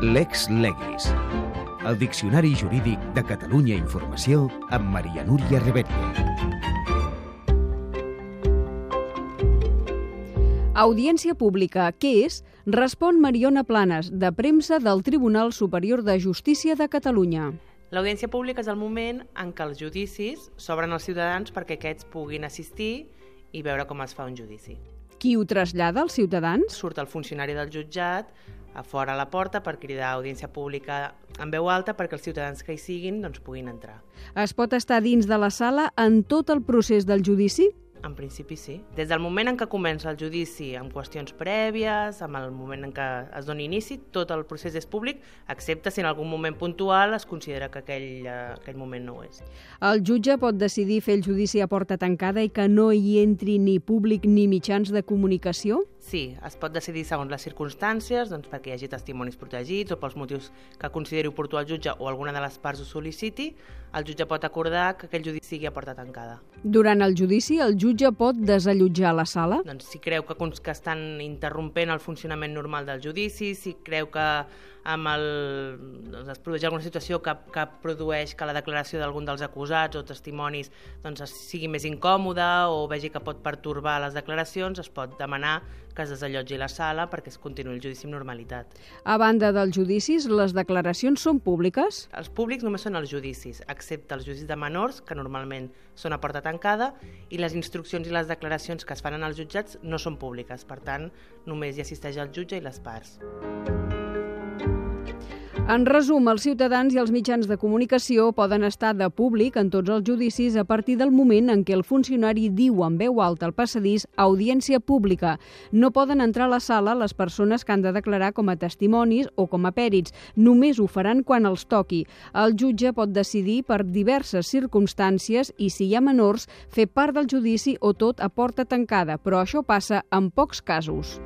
Lex Legis, el Diccionari Jurídic de Catalunya Informació amb Maria Núria Rebetlla. Audiència pública, què és? Respon Mariona Planes, de premsa del Tribunal Superior de Justícia de Catalunya. L'audiència pública és el moment en què els judicis s'obren als ciutadans perquè aquests puguin assistir i veure com es fa un judici. Qui ho trasllada als ciutadans? Surt el funcionari del jutjat a fora a la porta per cridar audiència pública en veu alta perquè els ciutadans que hi siguin doncs, puguin entrar. Es pot estar dins de la sala en tot el procés del judici? En principi sí. Des del moment en què comença el judici amb qüestions prèvies, amb el moment en què es doni inici, tot el procés és públic, excepte si en algun moment puntual es considera que aquell, eh, aquell moment no ho és. El jutge pot decidir fer el judici a porta tancada i que no hi entri ni públic ni mitjans de comunicació? Sí, es pot decidir segons les circumstàncies, doncs perquè hi hagi testimonis protegits o pels motius que consideri oportú el jutge o alguna de les parts ho sol·liciti, el jutge pot acordar que aquell judici sigui a porta tancada. Durant el judici, el jutge pot desallotjar la sala? Doncs si creu que, que estan interrompent el funcionament normal del judici, si creu que amb el, doncs es produeix alguna situació que, que produeix que la declaració d'algun dels acusats o testimonis doncs, sigui més incòmoda o vegi que pot pertorbar les declaracions, es pot demanar que es desallotgi la sala perquè es continuï el judici amb normalitat. A banda dels judicis, les declaracions són públiques? Els públics només són els judicis, excepte els judicis de menors, que normalment són a porta tancada, i les instruccions i les declaracions que es fan en els jutjats no són públiques, per tant, només hi assisteix el jutge i les parts. En resum, els ciutadans i els mitjans de comunicació poden estar de públic en tots els judicis a partir del moment en què el funcionari diu en veu alta al passadís audiència pública. No poden entrar a la sala les persones que han de declarar com a testimonis o com a pèrits. Només ho faran quan els toqui. El jutge pot decidir per diverses circumstàncies i, si hi ha menors, fer part del judici o tot a porta tancada, però això passa en pocs casos.